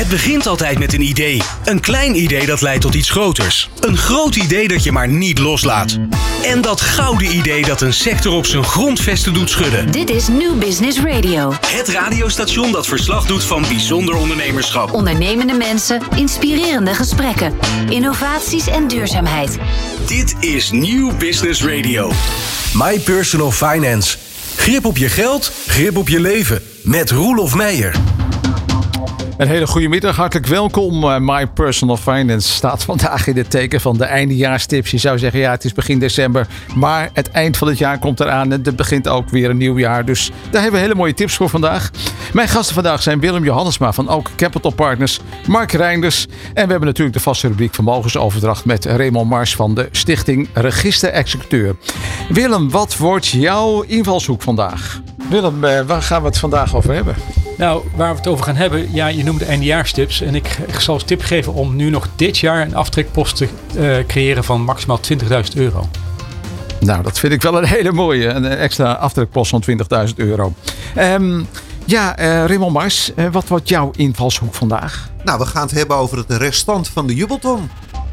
Het begint altijd met een idee. Een klein idee dat leidt tot iets groters. Een groot idee dat je maar niet loslaat. En dat gouden idee dat een sector op zijn grondvesten doet schudden. Dit is New Business Radio. Het radiostation dat verslag doet van bijzonder ondernemerschap. Ondernemende mensen, inspirerende gesprekken, innovaties en duurzaamheid. Dit is New Business Radio. My Personal Finance. Grip op je geld, grip op je leven. Met Roelof Meijer. Een hele goede middag, hartelijk welkom. Uh, My Personal Finance staat vandaag in het teken van de eindejaarstips. Je zou zeggen, ja, het is begin december, maar het eind van het jaar komt eraan en er begint ook weer een nieuw jaar. Dus daar hebben we hele mooie tips voor vandaag. Mijn gasten vandaag zijn Willem Johannesma van Ook Capital Partners, Mark Reinders en we hebben natuurlijk de vaste rubriek Vermogensoverdracht met Raymond Mars van de Stichting Register Executeur. Willem, wat wordt jouw invalshoek vandaag? Willem, eh, waar gaan we het vandaag over hebben? Nou, waar we het over gaan hebben, ja, je noemde eindejaarstips. En ik, ik zal als tip geven om nu nog dit jaar een aftrekpost te uh, creëren van maximaal 20.000 euro. Nou, dat vind ik wel een hele mooie. Een extra aftrekpost van 20.000 euro. Um, ja, uh, Raymond Mars, uh, wat wordt jouw invalshoek vandaag? Nou, we gaan het hebben over het restant van de jubelton.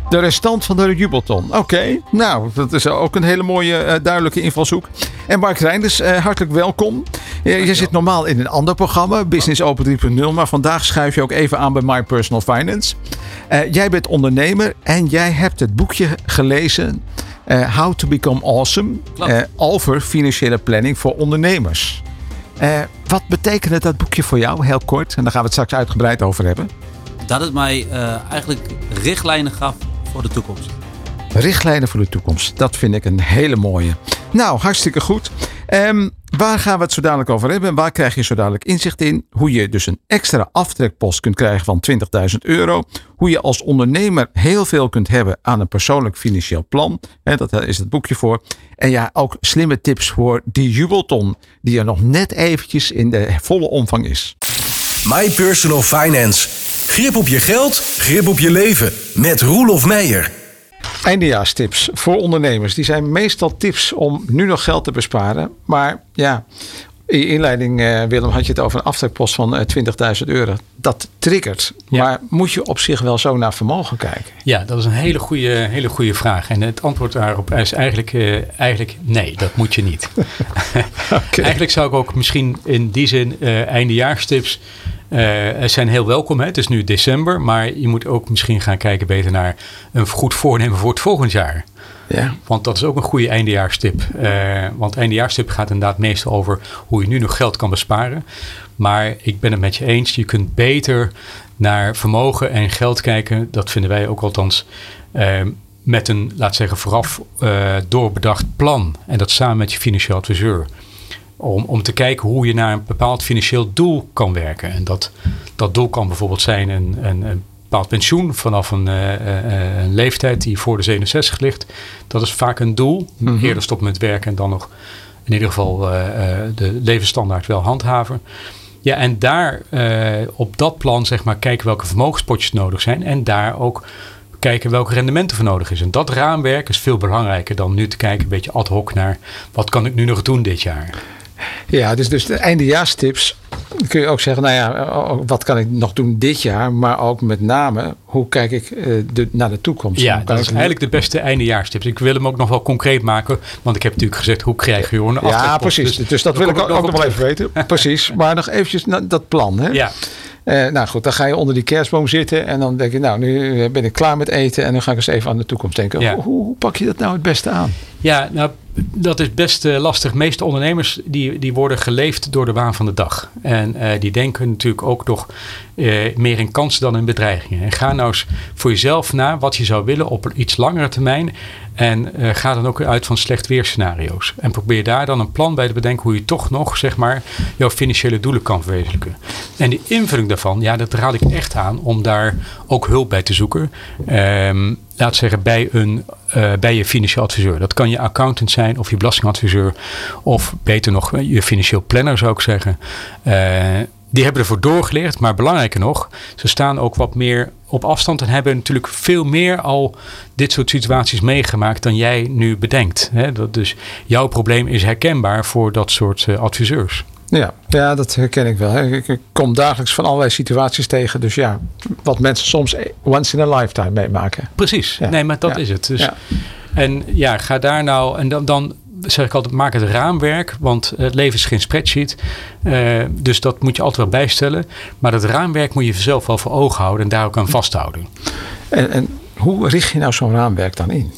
De restant van de jubelton. Oké, okay. nou, dat is ook een hele mooie, uh, duidelijke invalshoek. En Mark Reinders, uh, hartelijk welkom. Uh, je zit normaal in een ander programma, Business Open 3.0, maar vandaag schuif je ook even aan bij My Personal Finance. jij bent ondernemer en jij hebt het boekje gelezen, How to Become Awesome, over financiële planning voor ondernemers. wat betekende dat boekje voor jou, heel kort? En daar gaan we het straks uitgebreid over hebben. Dat het mij eigenlijk richtlijnen gaf voor de toekomst. Richtlijnen voor de toekomst. Dat vind ik een hele mooie. Nou, hartstikke goed. Um, waar gaan we het zo dadelijk over hebben? En waar krijg je zo dadelijk inzicht in? Hoe je dus een extra aftrekpost kunt krijgen van 20.000 euro. Hoe je als ondernemer heel veel kunt hebben aan een persoonlijk financieel plan. He, dat is het boekje voor. En ja, ook slimme tips voor die jubelton. Die er nog net eventjes in de volle omvang is. My Personal Finance. Grip op je geld, grip op je leven. Met Roelof Meijer. Eindejaarstips voor ondernemers. Die zijn meestal tips om nu nog geld te besparen. Maar ja, in je inleiding, uh, Willem, had je het over een aftrekpost van uh, 20.000 euro. Dat triggert. Ja. Maar moet je op zich wel zo naar vermogen kijken? Ja, dat is een hele goede, hele goede vraag. En het antwoord daarop is eigenlijk, uh, eigenlijk nee, dat moet je niet. okay. eigenlijk zou ik ook misschien in die zin eindejaarstips zijn heel welkom. Hè? Het is nu december, maar je moet ook misschien gaan kijken beter naar een goed voornemen voor het volgend jaar. Ja. Want dat is ook een goede eindejaarstip. Uh, want eindejaarstip gaat inderdaad meestal over hoe je nu nog geld kan besparen. Maar ik ben het met je eens, je kunt beter naar vermogen en geld kijken. Dat vinden wij ook althans. Uh, met een, laat zeggen, vooraf doorbedacht plan. En dat samen met je financieel adviseur. Om, om te kijken hoe je naar een bepaald financieel doel kan werken. En dat, dat doel kan bijvoorbeeld zijn een, een, een bepaald pensioen vanaf een, uh, uh, een, leeftijd die voor de 67 ligt. Dat is vaak een doel. Mm -hmm. Eerder stoppen met werken en dan nog in ieder geval uh, de levensstandaard wel handhaven. Ja, en daar op dat plan zeg maar kijken welke vermogenspotjes nodig zijn. En daar ook kijken welke rendementen voor nodig is. En dat raamwerk is veel belangrijker dan nu te kijken een beetje ad hoc naar wat kan ik nu nog doen dit jaar. Ja, dus, dus de eindejaarstips kun je ook zeggen, nou ja, wat kan ik nog doen dit jaar, maar ook met name, hoe kijk ik uh, de, naar de toekomst? Ja, dat is eigenlijk de beste eindejaarstips. Ik wil hem ook nog wel concreet maken, want ik heb natuurlijk gezegd, hoe krijg je een Ja, precies. Dus, dus dat wil ik ook, ook nog wel even weten. precies. Maar nog eventjes dat plan, hè? Ja. Uh, nou goed, dan ga je onder die kerstboom zitten en dan denk je, nou, nu ben ik klaar met eten en dan ga ik eens even aan de toekomst denken. Ja. Hoe, hoe, pak je dat nou het beste aan? Ja, nou, dat is best uh, lastig. De meeste ondernemers die, die worden geleefd door de waan van de dag. En uh, die denken natuurlijk ook nog meer in kansen dan in bedreigingen. En ga nou eens voor jezelf na wat je zou willen op een iets langere termijn. En ga dan ook uit van slecht weerscenario's. En probeer daar dan een plan bij te bedenken hoe je toch nog, zeg maar, jouw financiële doelen kan verwezenlijken. En die invulling daarvan, ja, dat raad ik echt aan om daar ook hulp bij te zoeken. Um, laat zeggen, bij, een, uh, bij je financieel adviseur. Dat kan je accountant zijn of je belastingadviseur. Of beter nog, je financieel planner zou ik zeggen. Uh, die hebben ervoor doorgeleerd, maar belangrijker nog, ze staan ook wat meer op afstand en hebben natuurlijk veel meer al dit soort situaties meegemaakt dan jij nu bedenkt. Hè? Dat dus jouw probleem is herkenbaar voor dat soort uh, adviseurs. Ja, ja, dat herken ik wel. Hè. Ik, ik kom dagelijks van allerlei situaties tegen. Dus ja, wat mensen soms once in a lifetime meemaken. Precies. Ja. Nee, maar dat Ja. is het. Dus, Ja. En ja, ga daar nou... En dan, dan zeg ik altijd, maak het raamwerk. Want het leven is geen spreadsheet. Eh, dus dat moet je altijd wel bijstellen. Maar dat raamwerk moet je zelf wel voor ogen houden. En daar ook aan vasthouden. En, en hoe richt je nou zo'n raamwerk dan in?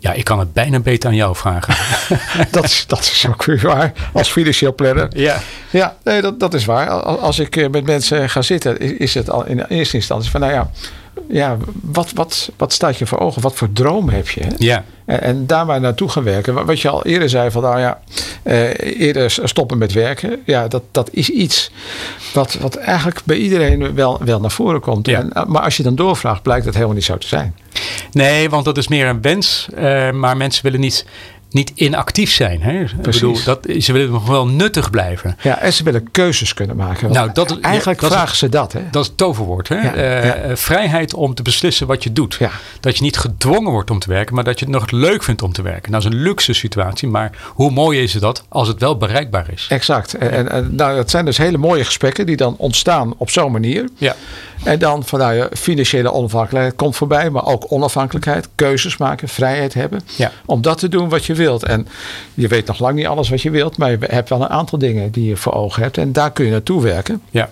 Ja, ik kan het bijna beter aan jou vragen. Dat is, dat is ook weer waar als financieel planner. ja. Ja, nee, dat, dat is waar. Al- Als ik eh, met mensen ga zitten, is het al in eerste instantie van, nou ja, ja wat, wat, wat staat je voor ogen? Wat voor droom heb je? hè? Ja. En, en daar maar naartoe gaan werken. Wat- je al eerder zei van, nou ja, eh, eerder stoppen met werken. Ja, dat, dat is iets wat, wat eigenlijk bij iedereen wel, wel naar voren komt. Ja. En, eh, maar als je dan doorvraagt, blijkt dat helemaal niet zo te zijn. Nee, want dat is meer een wens. eh, maar mensen willen niet, niet inactief zijn. Hè? Ik Precies. bedoel, dat, ze willen nog wel nuttig blijven. Ja, en ze willen keuzes kunnen maken. Nou, dat- eigenlijk is- vragen ze dat, hè? Dat is het toverwoord. Hè? Ja, Eh, ja. eh, vrijheid om te beslissen wat je doet. Ja. Dat je niet gedwongen wordt om te werken, maar dat je het nog leuk vindt om te werken. Nou, dat is een luxe situatie, maar hoe mooi is het dat als het wel bereikbaar is? Exact. En, en, en nou, dat zijn dus hele mooie gesprekken die dan ontstaan op zo'n manier. Ja, En dan van ja, financiële onafhankelijkheid komt voorbij, maar ook onafhankelijkheid, keuzes maken, vrijheid hebben. Ja. Om dat te doen wat je wilt. En je weet nog lang niet alles wat je wilt, maar je hebt wel een aantal dingen die je voor ogen hebt. En daar kun je naartoe werken. ja,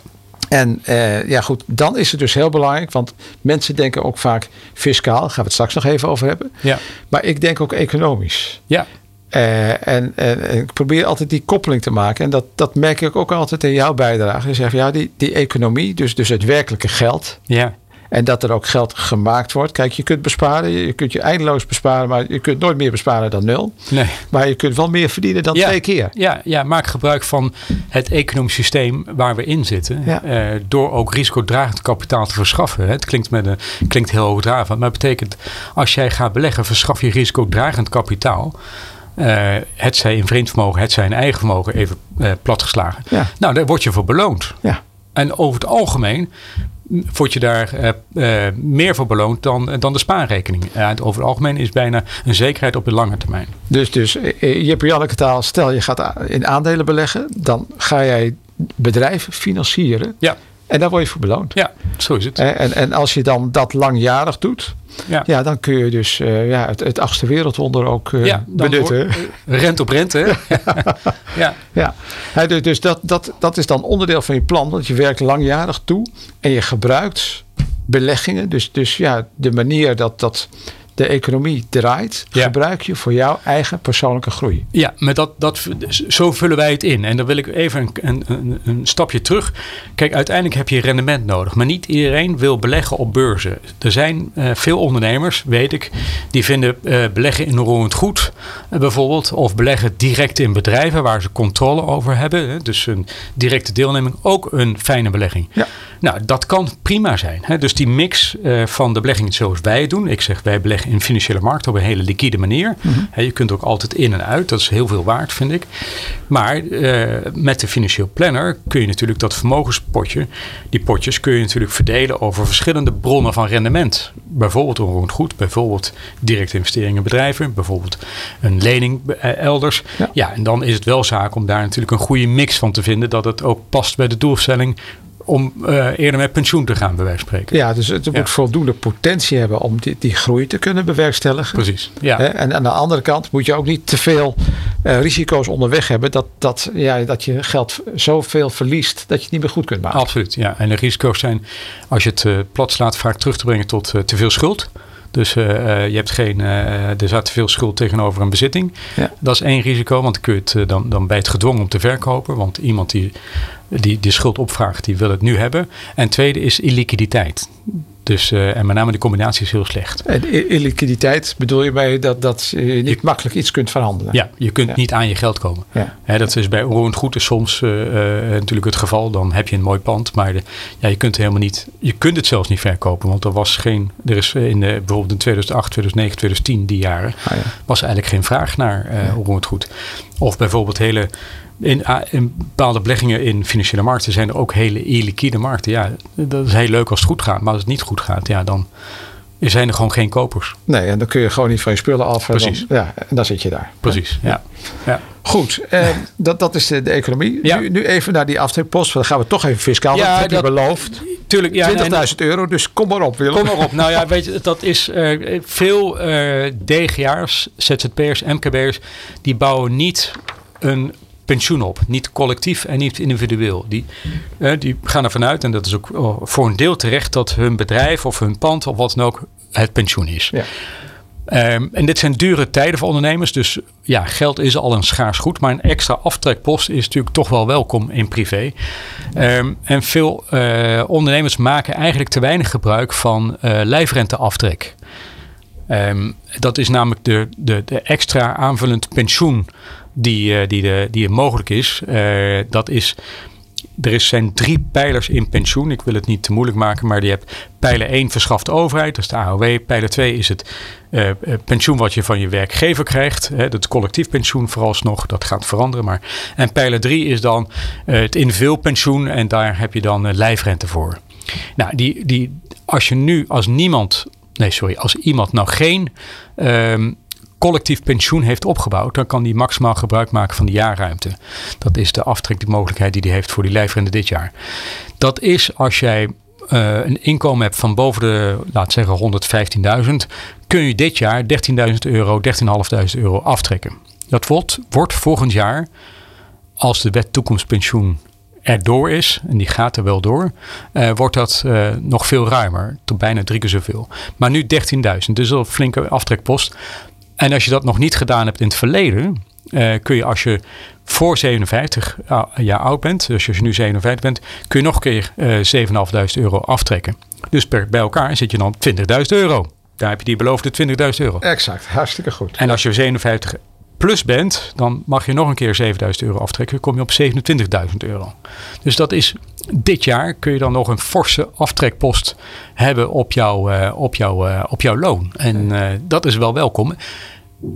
En eh, ja, goed, dan is het dus heel belangrijk, want mensen denken ook vaak fiscaal, daar gaan we het straks nog even over hebben. ja, Maar ik denk ook economisch. ja. Eh, en, en, en ik probeer altijd die koppeling te maken. En dat, dat merk ik ook altijd in jouw bijdrage. Je zegt, ja, die, die economie, dus, dus het werkelijke geld. ja. En dat er ook geld gemaakt wordt. Kijk, je kunt besparen. Je kunt je eindeloos besparen. Maar je kunt nooit meer besparen dan nul. Nee. Maar je kunt wel meer verdienen dan Ja. twee keer. Ja, ja, maak gebruik van het economisch systeem waar we in zitten. Ja. eh, door ook risicodragend kapitaal te verschaffen. Het klinkt, met een, klinkt heel hoogdravend, maar het betekent als jij gaat beleggen, verschaf je risicodragend kapitaal. Eh, het zij in vreemd vermogen, het zij in eigen vermogen, even eh, platgeslagen. Ja. Nou, daar word je voor beloond. Ja. En over het algemeen mm, word je daar eh, meer voor beloond dan, dan de spaarrekening. Het over het algemeen is bijna een zekerheid op de lange termijn. Dus, dus je hebt Janneke taal. Stel je gaat in aandelen beleggen. Dan ga jij bedrijven financieren. Ja, En daar word je voor beloond. ja zo is het. En, en als je dan dat langjarig doet. Ja. Ja, dan kun je dus eh, ja, het, het achtste wereldwonder ook eh, Ja, benutten. wordt- Rent op rente. hè? ja. Ja, Hè, dus- dus dat, dat, dat is dan onderdeel van je plan. Want je werkt langjarig toe en je gebruikt beleggingen. Dus, dus ja, de manier dat, dat de economie draait, Ja. gebruik je voor jouw eigen persoonlijke groei. Ja, maar dat, dat, zo vullen wij het in. En dan wil ik even een, een, een, stapje terug. Kijk, uiteindelijk heb je rendement nodig. Maar niet iedereen wil beleggen op beurzen. Er zijn eh, veel ondernemers, weet ik, die vinden eh, beleggen in roerend goed eh, bijvoorbeeld. Of beleggen direct in bedrijven waar ze controle over hebben. Hè, dus een directe deelneming ook een fijne belegging. Ja. Nou, dat kan prima zijn. Hè? Dus die mix van de beleggingen zoals wij het doen. Ik zeg, wij beleggen in financiële markten op een hele liquide manier. Hè, je kunt ook altijd in en uit. Dat is heel veel waard, vind ik. Maar eh, met de financieel planner kun je natuurlijk dat vermogenspotje, die potjes kun je natuurlijk verdelen over verschillende bronnen van rendement. Bijvoorbeeld onroerend goed, bijvoorbeeld directe investeringen in bedrijven, bijvoorbeeld een lening eh, elders. Ja. ja, en dan is het wel zaak om daar natuurlijk een goede mix van te vinden, dat het ook past bij de doelstelling om eh, eerder met pensioen te gaan, bij wijze van spreken. Ja, dus het Ja. moet voldoende potentie hebben om die, die groei te kunnen bewerkstelligen. Precies. Ja. En aan de andere kant moet je ook niet te veel eh, risico's onderweg hebben. Dat, dat, ja, dat je geld zoveel verliest dat je het niet meer goed kunt maken. Absoluut, ja. En de risico's zijn, als je het eh, plat slaat, vaak terug te brengen tot te veel schuld. Dus je hebt geen, er staat te veel schuld tegenover een bezitting. Ja. Dat is één risico, want dan, kun je het, dan, dan ben je het gedwongen om te verkopen. Want iemand die, die die schuld opvraagt, die wil het nu hebben. En tweede is illiquiditeit. Dus, eh, en met name de combinatie is heel slecht. En illiquiditeit bedoel je bij dat, dat je niet makkelijk iets kunt verhandelen? Ja, je kunt Ja. niet aan je geld komen. Ja. Dat is bij onroerend goed is soms eh, eh, natuurlijk het geval. Dan heb je een mooi pand, maar de, ja, je kunt helemaal niet. Je kunt het zelfs niet verkopen, want er was geen. Er is in de, bijvoorbeeld in 2008, 2009, 2010 die jaren Ah, ja. was eigenlijk geen vraag naar onroerend goed. Of bijvoorbeeld hele. In, ah, in bepaalde beleggingen in financiële markten zijn er ook hele illiquide markten. Ja, dat is heel leuk als het goed gaat, maar als het niet goed gaat, ja, dan zijn er gewoon geen kopers. Nee, en dan kun je gewoon niet van je spullen af. en Precies. Dan, ja, en dan zit je daar. Precies, ja. ja. Goed, eh, dat, dat is de, de economie. Ja. Nu, nu even naar die aftrekpost. Dan gaan we toch even fiscaal. Ja, dat heb je beloofd. 20.000 Tuurlijk, ja. en- euro, dus kom maar op Willem. Kom maar op. Nou ja, weet je, dat is eh, veel eh DGA's, ZZP'ers, MKB'ers, die bouwen niet een pensioen op. Niet collectief en niet individueel. Die, die gaan ervan uit, en dat is ook oh, voor een deel terecht, dat hun bedrijf of hun pand of wat dan ook het pensioen is. Ja. Ehm, en dit zijn dure tijden voor ondernemers. Dus ja, geld is al een schaars goed. Maar een extra aftrekpost is natuurlijk toch wel welkom in privé. Ehm, en veel eh, ondernemers maken eigenlijk te weinig gebruik van eh lijfrenteaftrek. Ehm, dat is namelijk de, de, de extra aanvullend pensioen die, eh, die, de, die mogelijk is. Eh, dat is er is, zijn drie pijlers in pensioen. Ik wil het niet te moeilijk maken, maar je hebt pijler 1 verschaft de overheid, dat is de AOW. Pijler 2 is het eh, pensioen wat je van je werkgever krijgt. Hè, collectief pensioen vooralsnog, dat gaat veranderen. Maar. En pijler 3 is dan eh, het individueel pensioen en daar heb je dan lijfrente voor. Nou, die, die, als je nu als niemand, nee sorry, als iemand nou geen ehm, collectief pensioen heeft opgebouwd, dan kan die maximaal gebruik maken van de jaarruimte. Dat is de aftrekmogelijkheid die die heeft voor die lijfrente dit jaar. Dat is als jij eh, een inkomen hebt van boven de, laat zeggen, 115.000, kun je dit jaar 13.000 euro, 13.500 euro aftrekken. Dat wordt, wordt volgend jaar, als de wet toekomstpensioen erdoor is, en die gaat er wel door, eh, wordt dat eh, nog veel ruimer, tot bijna drie keer zoveel. Maar nu 13.000, dus een flinke aftrekpost. En als je dat nog niet gedaan hebt in het verleden, eh, kun je als je voor 57 jaar oud bent, dus als je nu 57 bent, kun je nog een keer eh 7.500 euro aftrekken. Dus per, bij elkaar zit je dan op 20.000 euro. Daar heb je die beloofde 20.000 euro. Exact, hartstikke goed. En als je 57 plus bent, dan mag je nog een keer 7000 euro aftrekken. Dan kom je op 27.000 euro. Dus dat is dit jaar kun je dan nog een forse aftrekpost hebben op, jouw eh, op, jouw eh, op jouw loon. En eh, dat is wel welkom.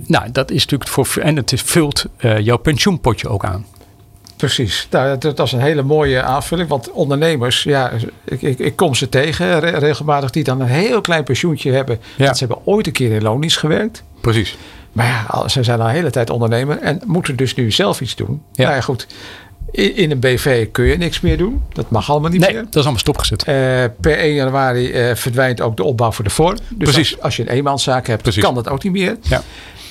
Nou, dat is natuurlijk voor. En het vult jouw pensioenpotje ook aan. Precies. Nou, dat, dat is een hele mooie aanvulling. Want ondernemers, ja, ik, ik, ik kom ze tegen re- regelmatig die dan een heel klein pensioentje hebben. Ja. Want ze hebben ooit een keer in loondienst gewerkt. Precies. Maar ja, ze zijn al een hele tijd ondernemer en moeten dus nu zelf iets doen. Ja. Nou ja, goed. In, een BV kun je niks meer doen. Dat mag allemaal niet Nee, meer. dat is allemaal stopgezet. Eh, per 1 januari eh, verdwijnt ook de opbouw voor de voor. Dus Precies. Als, als je een eenmanszaak hebt, Precies. kan dat ook niet meer. Ja.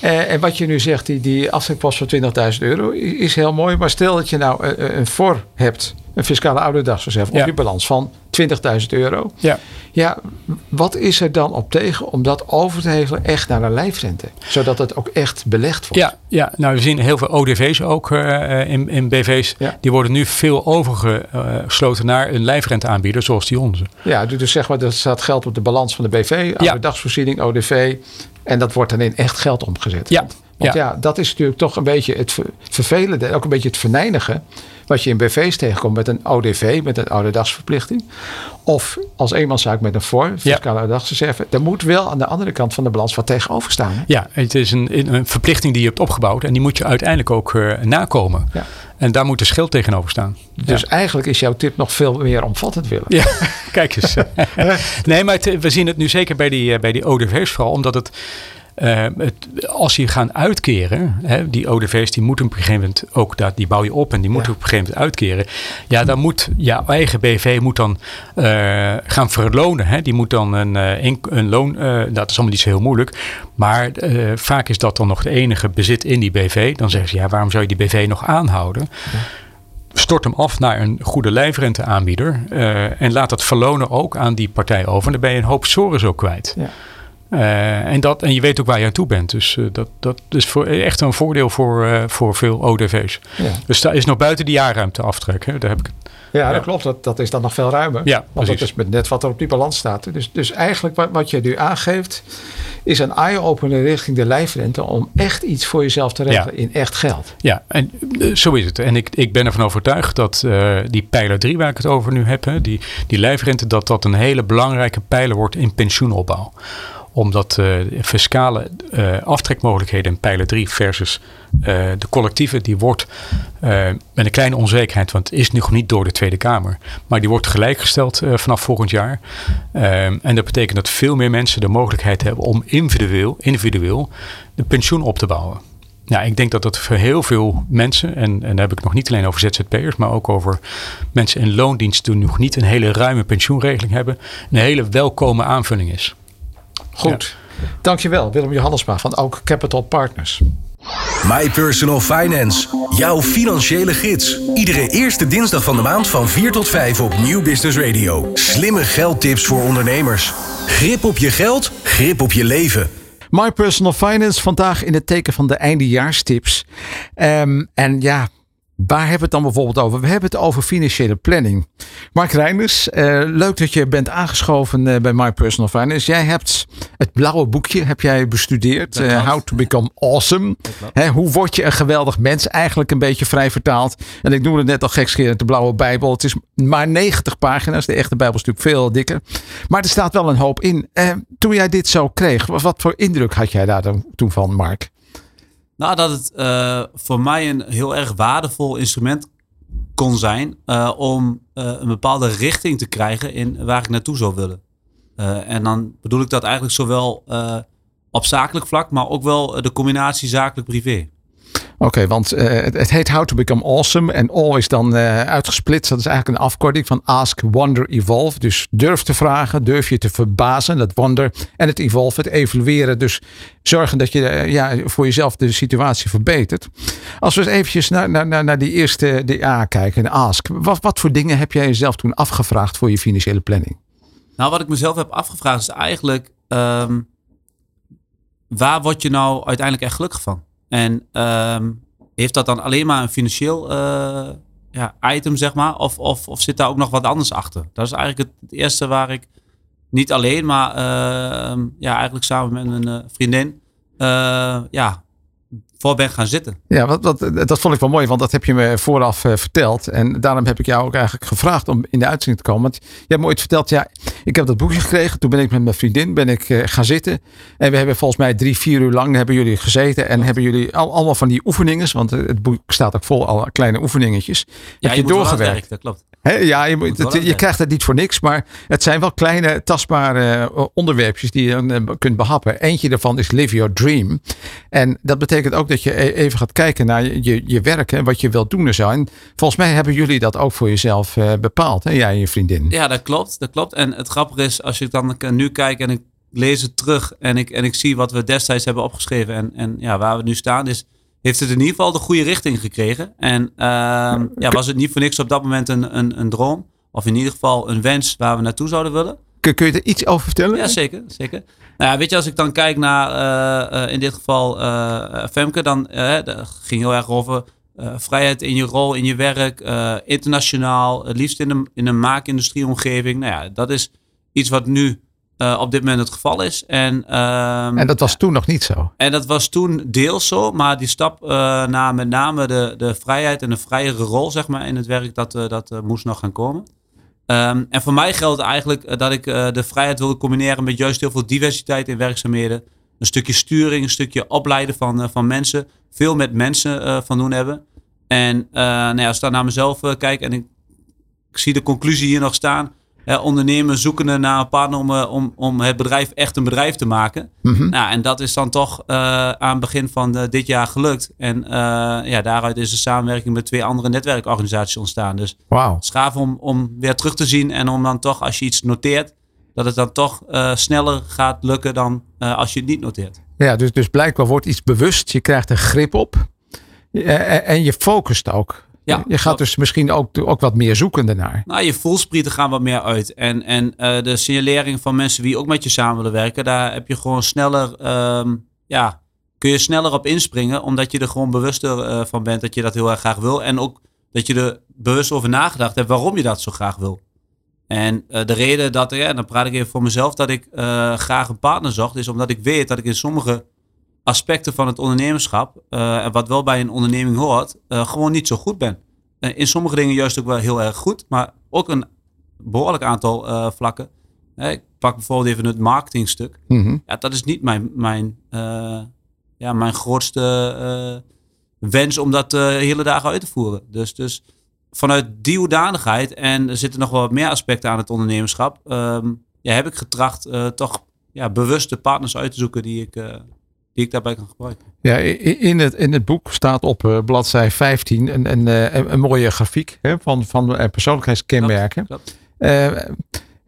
Eh, en wat je nu zegt, die, die aftrekpost van 20.000 euro is heel mooi. Maar stel dat je nou een voor hebt, een fiscale ouderdagsreserve op je balans van 20.000 euro. Ja. Ja, wat is er dan op tegen om dat over te hevelen echt naar een lijfrente? Zodat het ook echt belegd wordt. Ja, ja, nou we zien heel veel ODV's ook eh, in, in BV's. Ja. Die worden nu veel overgesloten naar een lijfrenteaanbieder zoals die onze. Ja, dus zeg maar, er staat geld op de balans van de BV, ouderdagsvoorziening, ODV. En dat wordt dan in echt geld omgezet. Ja, Want, ja. dat is natuurlijk toch een beetje het ver- vervelende, en ook een beetje het verneinige. Wat je in BV's tegenkomt met een ODV, met een ouderdagsverplichting. Of als eenmanszaak met een voor, fiscale ouderdagsreserve. Er moet wel aan de andere kant van de balans wat tegenover staan. hè? Ja, het is een, een verplichting die je hebt opgebouwd en die moet je uiteindelijk ook eh, nakomen. Ja. En daar moet de schild tegenover staan. Dus eigenlijk is jouw tip nog veel meer omvattend willen. Ja, kijk eens. nee, maar het- we zien het nu zeker bij die, eh, bij die ODV's vooral, omdat het, eh, het als die gaan uitkeren, hè, die ODV's die moeten op een gegeven moment ook, dat, die bouw je op en die moeten Ja. op een gegeven moment uitkeren. Ja, dan moet jouw eigen BV moet dan eh, gaan verlonen. Hè. Die moet dan een, eh, een loon, eh, dat is allemaal niet zo heel moeilijk, maar vaak is dat dan nog de enige bezit in die BV. Dan zeggen ze, ja, waarom zou je die BV nog aanhouden? stort hem af naar een goede lijfrenteaanbieder. en laat dat verlonen ook aan die partij over. En dan ben je een hoop zorgen zo kwijt. Ja. Eh, en, dat, en je weet ook waar je aan toe bent. Dus eh, dat, dat is voor, echt een voordeel voor, eh, voor veel ODV's. Ja. Dus daar is nog buiten die jaarruimte aftrek. Hè? Daar heb ik. Ja, dat klopt. Dat, dat is dan nog veel ruimer. Ja, Want dat precies. is met net wat er op die balans staat. Dus, dus eigenlijk wat, wat je nu aangeeft, is een eye-opener richting de lijfrente om echt iets voor jezelf te regelen in echt geld. Ja, en zo is het. En ik, ik ben ervan overtuigd dat die pijler 3 waar ik het over nu heb, hè, die, die lijfrente, dat dat een hele belangrijke pijler wordt in pensioenopbouw. Omdat uh, fiscale uh, aftrekmogelijkheden in pijler 3 versus uh, de collectieve, die wordt met een kleine onzekerheid, want het is nog niet door de Tweede Kamer, maar die wordt gelijkgesteld vanaf volgend jaar. en dat betekent dat veel meer mensen de mogelijkheid hebben om individueel, individueel de pensioen op te bouwen. Ja, ik denk dat dat voor heel veel mensen, en, en daar heb ik nog niet alleen over ZZP'ers, maar ook over mensen in loondienst die nog niet een hele ruime pensioenregeling hebben, een hele welkome aanvulling is. Goed. Ja. Dankjewel, Willem Johannesma van ook Capital Partners. My Personal Finance, jouw financiële gids. Iedere eerste dinsdag van de maand van 4 tot 5 op Nieuw Business Radio. Slimme geldtips voor ondernemers. Grip op je geld, grip op je leven. My Personal Finance, vandaag in het teken van de eindejaarstips. Um, en ja, Waar hebben we het dan bijvoorbeeld over? We hebben het over financiële planning. Mark Reinders, uh, leuk dat je bent aangeschoven uh, bij My Personal Finance. Jij hebt het blauwe boekje heb jij bestudeerd. Uh, How to Become Awesome. Hè, hoe word je een geweldig mens? Eigenlijk een beetje vrij vertaald. En ik noemde het net al gekscherend de blauwe Bijbel. Het is maar 90 pagina's. De echte Bijbel is natuurlijk veel dikker. Maar er staat wel een hoop in. toen jij dit zo kreeg, wat voor indruk had jij daar toen van, Mark? Nou, dat het uh, voor mij een heel erg waardevol instrument kon zijn uh, om uh, een bepaalde richting te krijgen in waar ik naartoe zou willen. en dan bedoel ik dat eigenlijk zowel op zakelijk vlak, maar ook wel de combinatie zakelijk-privé. Oké, want uh, het, heet How to Become Awesome. En all is dan uh, uitgesplitst. Dat is eigenlijk een afkorting van Ask, Wonder, Evolve. Dus durf te vragen, durf je te verbazen, dat wonder. En het evolve, het evalueren. Dus zorgen dat je uh, ja, voor jezelf de situatie verbetert. Als we eens eventjes naar, naar, naar die eerste DA kijken, de Ask. Wat, wat voor dingen heb jij jezelf toen afgevraagd voor je financiële planning? Nou, wat ik mezelf heb afgevraagd is eigenlijk... Um, waar word je nou uiteindelijk echt gelukkig van? En um, heeft dat dan alleen maar een financieel uh, ja, item, zeg maar? Of, of, of zit daar ook nog wat anders achter? Dat is eigenlijk het, eerste waar ik niet alleen, maar uh, ja, eigenlijk samen met een uh, vriendin uh, ja, voor ben gaan zitten. Ja, wat, wat, dat vond ik wel mooi, want dat heb je me vooraf uh, verteld. En daarom heb ik jou ook eigenlijk gevraagd om in de uitzending te komen. Want je hebt me ooit verteld, ja, ik heb dat boekje gekregen. Toen ben ik met mijn vriendin ben ik, uh, gaan zitten. En we hebben volgens mij drie, vier uur lang hebben jullie gezeten. En hebben jullie al, allemaal van die oefeningen, want het boek staat ook vol al kleine oefeningetjes. Ja, heb je, je doorgewerkt. Dat klopt ja, je, moet, je krijgt het niet voor niks, maar het zijn wel kleine tastbare uh, onderwerpjes die je dan uh, kunt behappen. Eentje daarvan is Live Your Dream. En dat betekent ook dat je e-, even gaat kijken naar je, je, werk en wat je wilt doen en zo. En volgens mij hebben jullie dat ook voor jezelf uh, bepaald, hè? jij en je vriendin. Ja, dat klopt, dat klopt. En het grappige is, als je dan nu kijkt en ik lees het terug en ik, en ik zie wat we destijds hebben opgeschreven en, en ja, waar we nu staan, is heeft het in ieder geval de goede richting gekregen. En uh, ja, was het niet voor niks op dat moment een, een, een droom. Of in ieder geval een wens waar we naartoe zouden willen. Kun, kun je er iets over vertellen? Ja, zeker. zeker. Nou ja, weet je, als ik dan kijk naar uh, uh, in dit geval uh, Femke, dan ging heel erg over vrijheid in je rol, in je werk, internationaal, het liefst in een, in een maakindustrieomgeving. Nou ja, dat is iets wat nu uh, op dit moment het geval is. En, um, en dat was toen nog niet zo. En dat was toen deels zo, maar die stap uh, naar met name de, de vrijheid en de vrijere rol zeg maar, in het werk, dat, uh, dat moest nog gaan komen. Um, en voor mij geldt eigenlijk dat ik de vrijheid wilde combineren met juist heel veel diversiteit in werkzaamheden. Een stukje sturing, een stukje opleiden van, van mensen. Veel met mensen van doen hebben. En nou ja, als ik dan naar mezelf kijk en ik, ik zie de conclusie hier nog staan uh, ondernemen zoekende naar een partner om, uh, om, om het bedrijf echt een bedrijf te maken. Mm nou, en dat is dan toch uh, aan het begin van dit jaar gelukt. En ja, daaruit is een samenwerking met twee andere netwerkorganisaties ontstaan. Dus wow. schaaf om, om weer terug te zien en om dan toch, als je iets noteert, dat het dan toch sneller gaat lukken dan als je het niet noteert. Ja, dus, dus blijkbaar wordt iets bewust. Je krijgt er grip op. En je focust ook. Ja, je gaat dus misschien ook, ook wat meer zoeken daarnaar. Nou, je voelsprieten gaan wat meer uit. En, en uh, de signalering van mensen die ook met je samen willen werken, daar heb je gewoon sneller, um, ja, kun je sneller op inspringen, omdat je er gewoon bewuster uh, van bent dat je dat heel erg graag wil. En ook dat je er bewust over nagedacht hebt waarom je dat zo graag wil. En uh, de reden dat, ja, dan praat ik even voor mezelf, dat ik graag een partner zocht, is omdat ik weet dat ik in sommige aspecten van het ondernemerschap, uh, wat wel bij een onderneming hoort, uh, gewoon niet zo goed ben. Uh, in sommige dingen juist ook wel heel erg goed, maar ook een behoorlijk aantal vlakken ik pak bijvoorbeeld even het marketingstuk. Mhm. Ja, dat is niet mijn, mijn, eh, ja, mijn grootste eh, wens om dat de hele dagen uit te voeren. Dus, dus vanuit die hoedanigheid, en er zitten nog wel wat meer aspecten aan het ondernemerschap, ehm, ja, heb ik getracht eh, toch ja, bewuste partners uit te zoeken die ik, eh, die ik daarbij kan gebruiken. Ja, in het, in het boek staat op eh, bladzij 15 een, een, eh, een, een mooie grafiek hè, van, van eh, persoonlijkheidskenmerken. Klopt.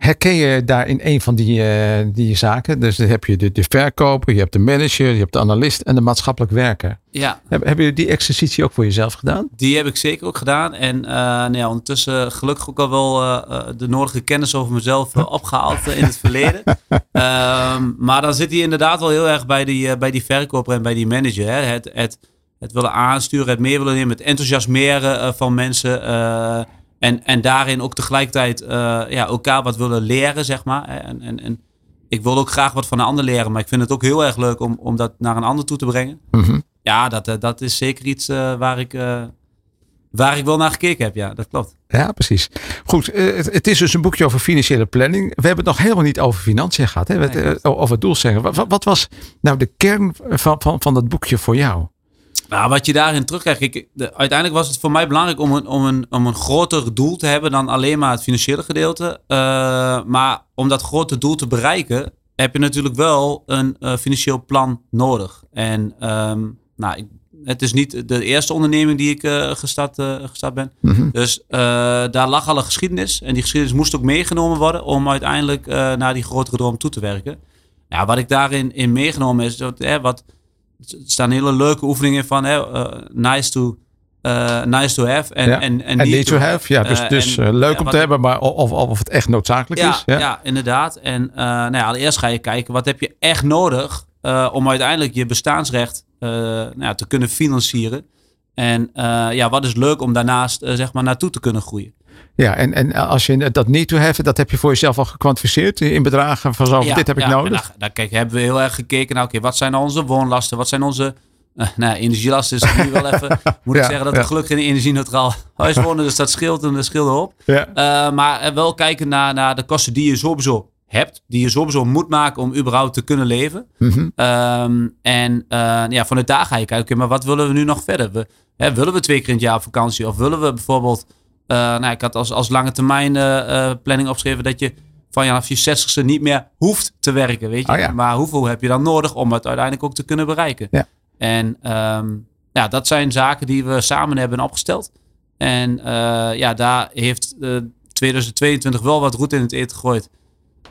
Herken je daar in een van die, eh, die zaken? Dus dan heb je de, de verkoper, je hebt de manager, je hebt de analist en de maatschappelijk werker. Ja, Heb, hebben jullie die exercitie ook voor jezelf gedaan? Die heb ik zeker ook gedaan. En eh, nou ja, ondertussen gelukkig ook al wel eh, de nodige kennis over mezelf eh, opgehaald eh, in het verleden. Ehm, maar dan zit hij inderdaad wel heel erg bij die, bij die verkoper en bij die manager. Hè? Het, het, het willen aansturen, het meer willen nemen, het enthousiasmeren van mensen. En, en daarin ook tegelijkertijd eh, ja, elkaar wat willen leren, zeg maar. En, en, en ik wil ook graag wat van een ander leren. Maar ik vind het ook heel erg leuk om, om dat naar een ander toe te brengen. Mhm. Ja, dat, eh, dat is zeker iets eh, waar, ik, waar ik wel naar gekeken heb. Ja, dat klopt. Ja, precies. Goed, het, het is dus een boekje over financiële planning. We hebben het nog helemaal niet over financiën gehad. Hè? Nee, over doelstellingen. Wat, wat was nou de kern van, van, van dat boekje voor jou? Nou, wat je daarin terugkrijgt. Ik, de, uiteindelijk was het voor mij belangrijk om een, om, een, om een groter doel te hebben dan alleen maar het financiële gedeelte. Eh, maar om dat grote doel te bereiken, heb je natuurlijk wel een eh, financieel plan nodig. En ehm, nou, ik, het is niet de eerste onderneming die ik eh, gestart, gestart ben. Dus eh, daar lag al een geschiedenis. En die geschiedenis moest ook meegenomen worden om uiteindelijk naar die grotere droom toe te werken. Nou, wat ik daarin in meegenomen is, dat, hè, wat, staan hele leuke oefeningen van hè, eh, nice, to, eh, nice to have en, Ja. en, En need to have. Ja, dus, Eh, dus en, leuk ja, om te hebben, maar of, of, of het echt noodzakelijk ja, is. ja. Ja. inderdaad. En nou ja, allereerst ga je kijken, wat heb je echt nodig om uiteindelijk je bestaansrecht nou ja, te kunnen financieren. En ja, wat is leuk om daarnaast zeg maar naartoe te kunnen groeien. Ja, en, en als je dat need to have, dat heb je voor jezelf al gekwantificeerd in bedragen van zo, Ja, dit heb ik ja, nodig. Daar, daar kijk, hebben we heel erg gekeken naar, oké, wat zijn nou onze woonlasten? Wat zijn onze nou, energielasten? Is nu wel even, moet Ja, ik zeggen, dat we gelukkig in een energie-neutraal huis wonen. Dus dat scheelt en dat scheelt erop. Eh, maar eh, wel kijken naar, naar de kosten die je sowieso hebt. Die je sowieso moet maken om überhaupt te kunnen leven. Mhm. Ehm, en eh, ja, vanuit daar ga je kijken, oké, maar wat willen we nu nog verder? We, hè, willen we twee keer in het jaar op vakantie? Of willen we bijvoorbeeld... eh, nou, ik had als, als lange termijn eh, eh, planning opgeschreven dat je van vanaf je zestigste niet meer hoeft te werken, weet je. Oh ja. Maar hoeveel heb je dan nodig om het uiteindelijk ook te kunnen bereiken? Ja. En ehm, ja, dat zijn zaken die we samen hebben opgesteld. En ja, daar heeft eh 2022 wel wat roet in het eten gegooid.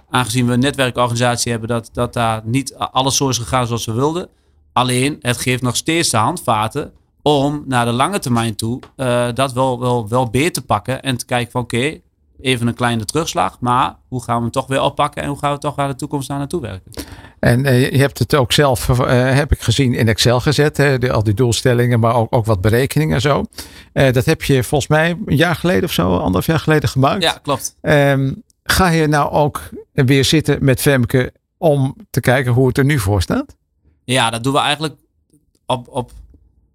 Aangezien we een netwerkorganisatie hebben, dat, dat daar niet alles zo is gegaan zoals we wilden. Alleen, het geeft nog steeds de handvaten om naar de lange termijn toe eh, dat wel, wel, wel beter te pakken. En te kijken van oké, even een kleine terugslag. Maar hoe gaan we hem toch weer oppakken en hoe gaan we toch naar de toekomst naar naartoe werken? En eh, je hebt het ook zelf, eh, heb ik gezien, in Excel gezet. Hè, de, al die doelstellingen, maar ook, ook wat berekeningen en zo. Dat heb je volgens mij een jaar geleden of zo, anderhalf jaar geleden gemaakt. Ja, klopt. Ehm, ga je nou ook weer zitten met Femke om te kijken hoe het er nu voor staat? Ja, dat doen we eigenlijk op, op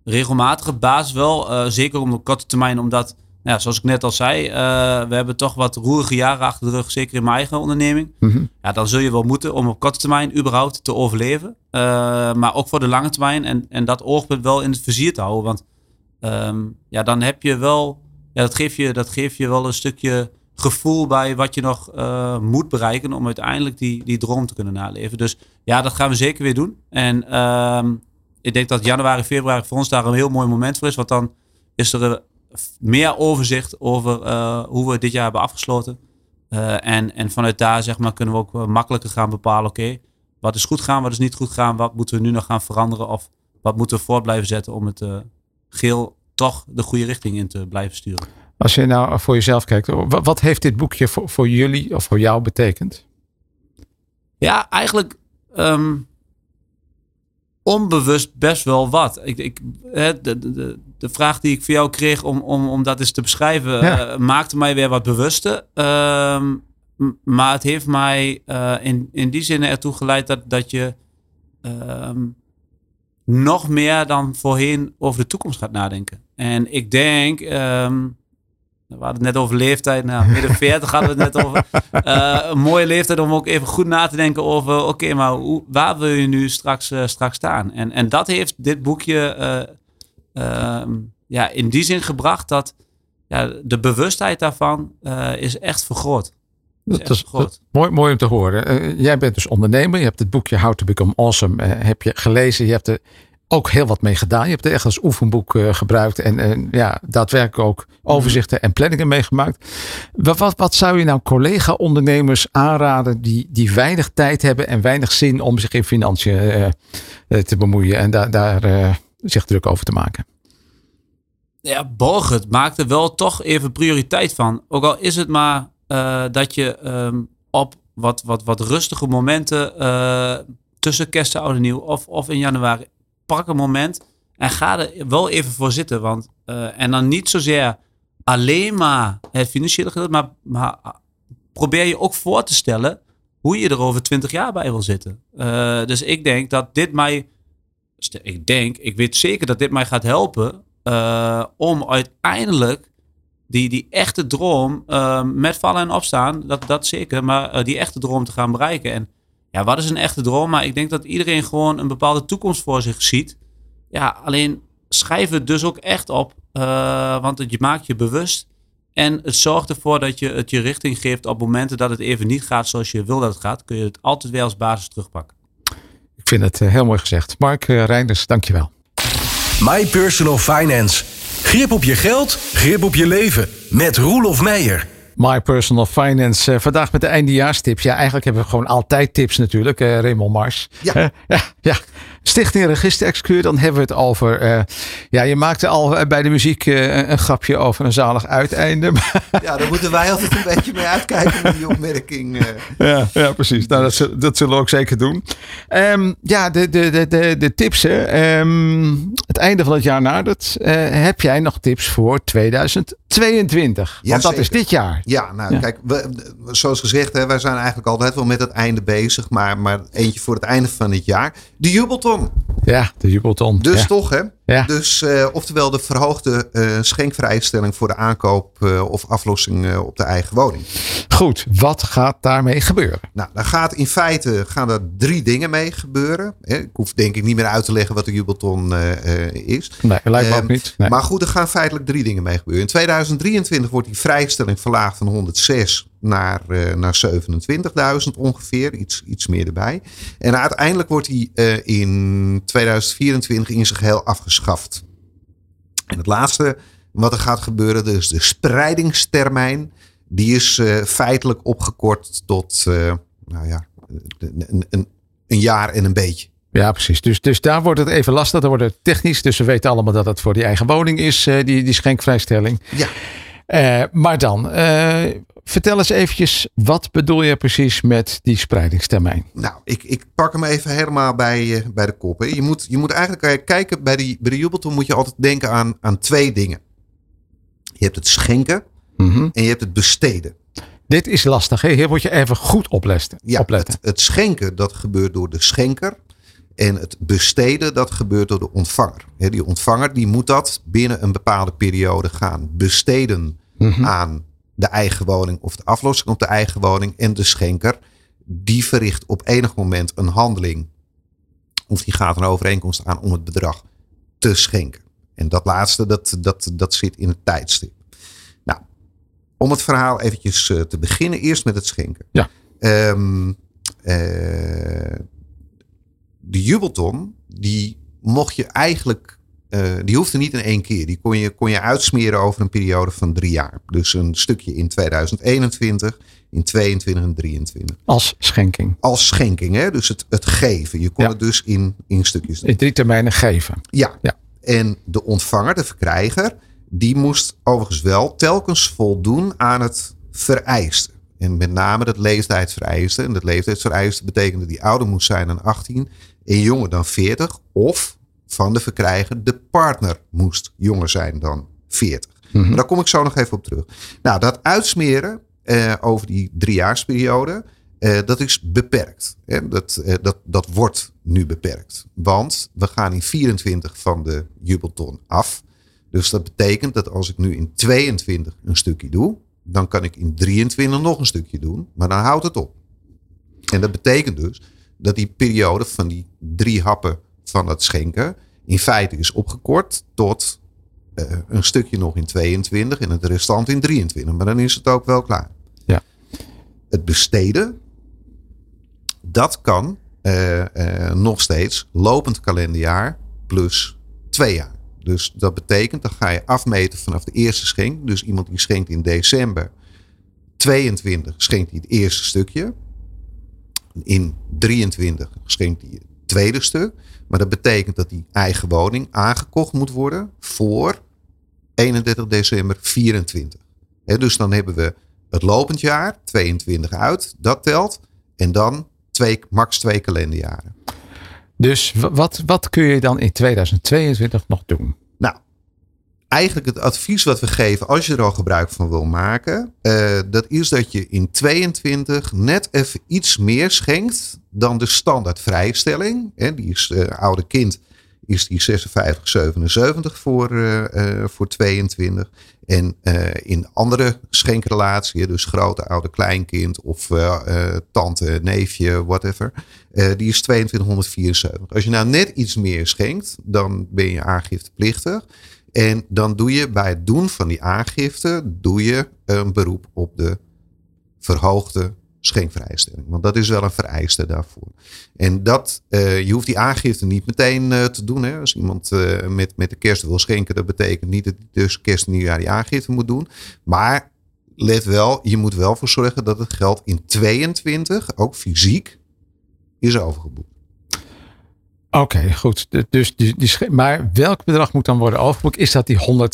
regelmatige basis wel. eh, zeker op de korte termijn, omdat, nou ja, zoals ik net al zei, eh, we hebben toch wat roerige jaren achter de rug, zeker in mijn eigen onderneming. Mhm. Ja, dan zul je wel moeten om op korte termijn überhaupt te overleven. Eh, maar ook voor de lange termijn en, en dat oogpunt wel in het vizier te houden. Want ehm, ja, dan heb je wel, ja, dat, geeft je, dat geeft je wel een stukje gevoel bij wat je nog moet bereiken om uiteindelijk die, die droom te kunnen naleven. Dus ja, dat gaan we zeker weer doen. En ehm, ik denk dat januari, februari voor ons daar een heel mooi moment voor is. Want dan is er eh, meer overzicht over eh, hoe we dit jaar hebben afgesloten. Eh, en, en vanuit daar zeg maar, kunnen we ook makkelijker gaan bepalen, oké, wat is goed gaan, wat is niet goed gaan, wat moeten we nu nog gaan veranderen of wat moeten we voort blijven zetten om het eh, geel toch de goede richting in te blijven sturen. Als je nou voor jezelf kijkt, wa- wat heeft dit boekje voor, voor jullie of voor jou betekend? Ja, eigenlijk ehm, onbewust best wel wat. Ik, ik, hè, de, de, de, vraag die ik voor jou kreeg om, om, om dat eens te beschrijven, Ja. eh, maakte mij weer wat bewuster. Ehm, maar het heeft mij eh, in, in die zin ertoe geleid dat, dat je ehm, nog meer dan voorheen over de toekomst gaat nadenken. En ik denk, ehm, we hadden het net over leeftijd. Nou, midden 40 hadden we het net over. Uh, een mooie leeftijd om ook even goed na te denken over... oké, maar hoe, waar wil je nu straks, uh, straks staan? En, en dat heeft dit boekje uh, ja, in die zin gebracht... dat ja, de bewustheid daarvan is echt vergroot. Dat is, dat, mooi, mooi om te horen. jij bent dus ondernemer. Je hebt het boekje How to Become Awesome heb je gelezen. Je hebt er ook heel wat mee gedaan. Je hebt het echt als oefenboek uh, gebruikt en, en ja, daadwerkelijk ook overzichten en planningen meegemaakt. Wat, wat, wat zou je nou collega-ondernemers aanraden die, die weinig tijd hebben en weinig zin om zich in financiën uh, te bemoeien en da daar zich druk over te maken? Ja, Borgert maakt er wel toch even prioriteit van. Ook al is het maar dat je um, op wat, wat, wat rustige momenten tussen kerst en oude nieuw of, of in januari pak een moment en ga er wel even voor zitten. Want, uh, en dan niet zozeer alleen maar het financiële gedeelte, maar, maar probeer je ook voor te stellen hoe je er over twintig jaar bij wil zitten. Uh, dus ik denk dat dit mij, ik denk, ik weet zeker dat dit mij gaat helpen uh, om uiteindelijk die, die echte droom met vallen en opstaan, dat, dat zeker, maar die echte droom te gaan bereiken. En ja, wat is een echte droom? Maar ik denk dat iedereen gewoon een bepaalde toekomst voor zich ziet. Ja, alleen schrijf het dus ook echt op. Uh, want het, je maakt je bewust. En het zorgt ervoor dat je het je richting geeft op momenten dat het even niet gaat zoals je wil dat het gaat. Kun je het altijd weer als basis terugpakken. Ik vind het uh, heel mooi gezegd. Mark uh, Reinders, dankjewel. My Personal Finance. Grip op je geld, grip op je leven. Met Roelof Meijer. My Personal Finance. Uh, vandaag met de eindejaarstips. Ja, eigenlijk hebben we gewoon altijd tips natuurlijk. Uh, Raymond Mars. Ja. Uh, ja, ja. Stichting Registerexcuur, dan hebben we het over. Uh, ja, je maakte al bij de muziek uh, een grapje over een zalig uiteinde. Ja, daar moeten wij altijd een beetje mee uitkijken met die opmerking. Ja, ja, precies. Nou, dat, dat zullen we ook zeker doen. Um, ja, de, de, de, de, de tips. Hè. Um, het einde van het jaar nadert. heb jij nog tips voor 2022? Ja, Want dat zeker. is dit jaar. Ja, nou ja. kijk, we, zoals gezegd, hè, wij zijn eigenlijk altijd wel met het einde bezig. Maar, maar eentje voor het einde van het jaar. De jubelton. Ja, de jubelton. Dus ja. toch, hè? Ja. Dus uh, oftewel de verhoogde uh, schenkvrijstelling voor de aankoop uh, of aflossing op de eigen woning. Goed, wat gaat daarmee gebeuren? Nou, daar gaat in feite gaan er drie dingen mee gebeuren. Ik hoef denk ik niet meer uit te leggen wat de jubelton is. Nee, lijkt me ook niet. Nee. Maar goed, er gaan feitelijk drie dingen mee gebeuren. In 2023 wordt die vrijstelling verlaagd van 106 naar, uh, naar 27.000 ongeveer, iets, iets meer erbij. En uiteindelijk wordt die uh, in 2024 in zijn geheel afgeschaft. En het laatste wat er gaat gebeuren, dus de spreidingstermijn, die is uh, feitelijk opgekort tot, nou ja, een, een, een jaar en een beetje. Ja, precies. Dus, dus daar wordt het even lastig. Dan wordt het technisch. Dus we weten allemaal dat het voor die eigen woning is, die, die schenkvrijstelling. Ja. Uh, maar dan, uh, vertel eens eventjes, wat bedoel je precies met die spreidingstermijn? Nou, ik, ik pak hem even helemaal bij, uh, bij de kop. Hè. Je, moet, je moet eigenlijk kijken, bij, die, bij de jubelton moet je altijd denken aan, aan twee dingen. Je hebt het schenken Mhm. mm -hmm. en je hebt het besteden. Dit is lastig, hè? hier moet je even goed opletten. Ja, opletten. Het, het schenken, dat gebeurt door de schenker. En het besteden, dat gebeurt door de ontvanger. He, die ontvanger die moet dat binnen een bepaalde periode gaan besteden Mhm. aan de eigen woning of de aflossing op de eigen woning. En de schenker, die verricht op enig moment een handeling. Of die gaat een overeenkomst aan om het bedrag te schenken. En dat laatste, dat, dat, dat zit in het tijdstip. Nou, om het verhaal eventjes uh, te beginnen, eerst met het schenken. Ja. Um, uh, de jubelton, die mocht je eigenlijk, uh, die hoefde niet in één keer. Die kon je, kon je uitsmeren over een periode van drie jaar. Dus een stukje in 2021, in 22 en 23. Als schenking. Als schenking, hè? dus het, het geven. Je kon ja. het dus in, in stukjes doen. In drie termijnen geven. Ja. ja. En de ontvanger, de verkrijger, die moest overigens wel telkens voldoen aan het vereisten. En met name dat leeftijdsvereiste. En dat leeftijdsvereiste betekende die ouder moest zijn dan 18 en jonger dan 40. Of van de verkrijger, de partner moest jonger zijn dan 40. Mm-hmm. Maar daar kom ik zo nog even op terug. Nou, dat uitsmeren uh, over die driejaarsperiode, uh, dat is beperkt. Dat, uh, dat, dat wordt nu beperkt. Want we gaan in 24 van de jubelton af. Dus dat betekent dat als ik nu in 22 een stukje doe, dan kan ik in 23 nog een stukje doen, maar dan houdt het op. En dat betekent dus dat die periode van die drie happen van het schenken in feite is opgekort tot uh, een stukje nog in 22 en het restant in 23. Maar dan is het ook wel klaar. Ja. Het besteden, dat kan uh, uh, nog steeds lopend kalenderjaar plus twee jaar. Dus dat betekent, dan ga je afmeten vanaf de eerste schenk. Dus iemand die schenkt in december 22 schenkt hij het eerste stukje. In 23 schenkt hij tweede stuk. Maar dat betekent dat die eigen woning aangekocht moet worden voor 31 december 24. dus dan hebben we het lopend jaar, 22 uit, dat telt. En dan twee, max twee kalenderjaren. Dus wat, wat kun je dan in 2022 nog doen? Eigenlijk het advies wat we geven als je er al gebruik van wil maken, uh, dat is dat je in 22 net even iets meer schenkt dan de standaard vrijstelling. Hè, die is uh, oude kind is die 56, 77 voor, uh, voor 22. En in andere schenkrelaties, dus grote oude kleinkind of tante, neefje, whatever, die is 2274. Als je nou net iets meer schenkt, dan ben je aangifteplichtig. En dan doe je bij het doen van die aangifte, doe je een beroep op de verhoogde schenkvrijstelling. Want dat is wel een vereiste daarvoor. En dat, uh, je hoeft die aangifte niet meteen uh, te doen. Hè. Als iemand uh, met, met de kerst wil schenken, dat betekent niet dat tussen kerst en nieuwjaar die aangifte moet doen. Maar let wel, je moet wel voor zorgen dat het geld in 22 ook fysiek is overgeboekt. Oké, goed. Dus die, die, maar welk bedrag moet dan worden overgeboekt? Is dat die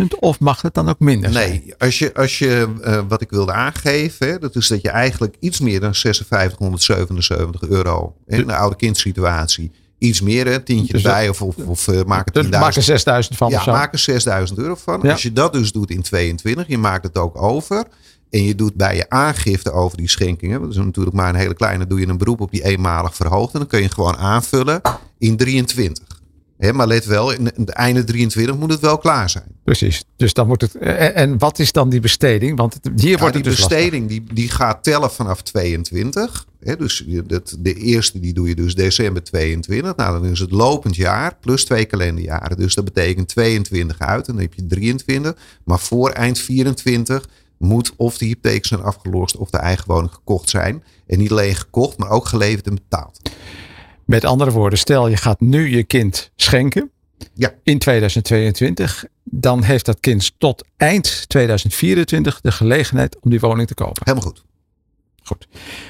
106.000 of mag het dan ook minder zijn? Nee, als je, als je uh, wat ik wilde aangeven, hè, dat is dat je eigenlijk iets meer dan 5677 euro in de oude kindsituatie. Iets meer, hè, tientje dus erbij of, of, of uh, maak het 10.000. Maak er 6000 van. Ja, maak er 6000 euro van. Ja. Als je dat dus doet in 22, je maakt het ook over. En je doet bij je aangifte over die schenkingen, dat is natuurlijk maar een hele kleine, doe je een beroep op die eenmalig verhoogd. En dan kun je gewoon aanvullen in 23. He, maar let wel, in het einde 23 moet het wel klaar zijn. Precies. Dus dan moet het. En, wat is dan die besteding? Want hier ja, wordt die dus besteding die, die gaat tellen vanaf 22. He, dus dat, de eerste die doe je dus december 22. Nou, dan is het lopend jaar plus twee kalenderjaren. Dus dat betekent 22 uit en dan heb je 23. Maar voor eind 24 moet of de hypotheek zijn afgelost of de eigen woning gekocht zijn. En niet alleen gekocht, maar ook geleverd en betaald. Met andere woorden, stel je gaat nu je kind schenken ja. in 2022. Dan heeft dat kind tot eind 2024 de gelegenheid om die woning te kopen. Helemaal goed. Goed,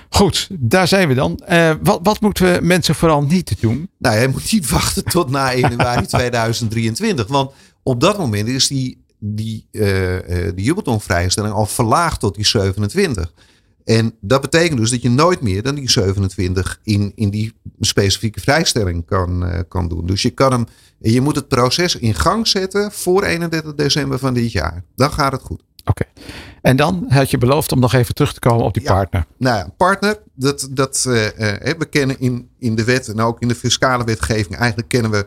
goed daar zijn we dan. Uh, wat, wat moeten we mensen vooral niet doen? Nou, je moet niet wachten tot na januari 2023. Want op dat moment is die die, uh, uh, die jubeltonvrijstelling al verlaagd tot die 27. En dat betekent dus dat je nooit meer dan die 27 in, in die specifieke vrijstelling kan, uh, kan doen. Dus je, kan hem, je moet het proces in gang zetten voor 31 december van dit jaar. Dan gaat het goed. Oké. En dan had je beloofd om nog even terug te komen op die ja, partner. Nou partner, dat, dat uh, we kennen in, in de wet en ook in de fiscale wetgeving, eigenlijk kennen we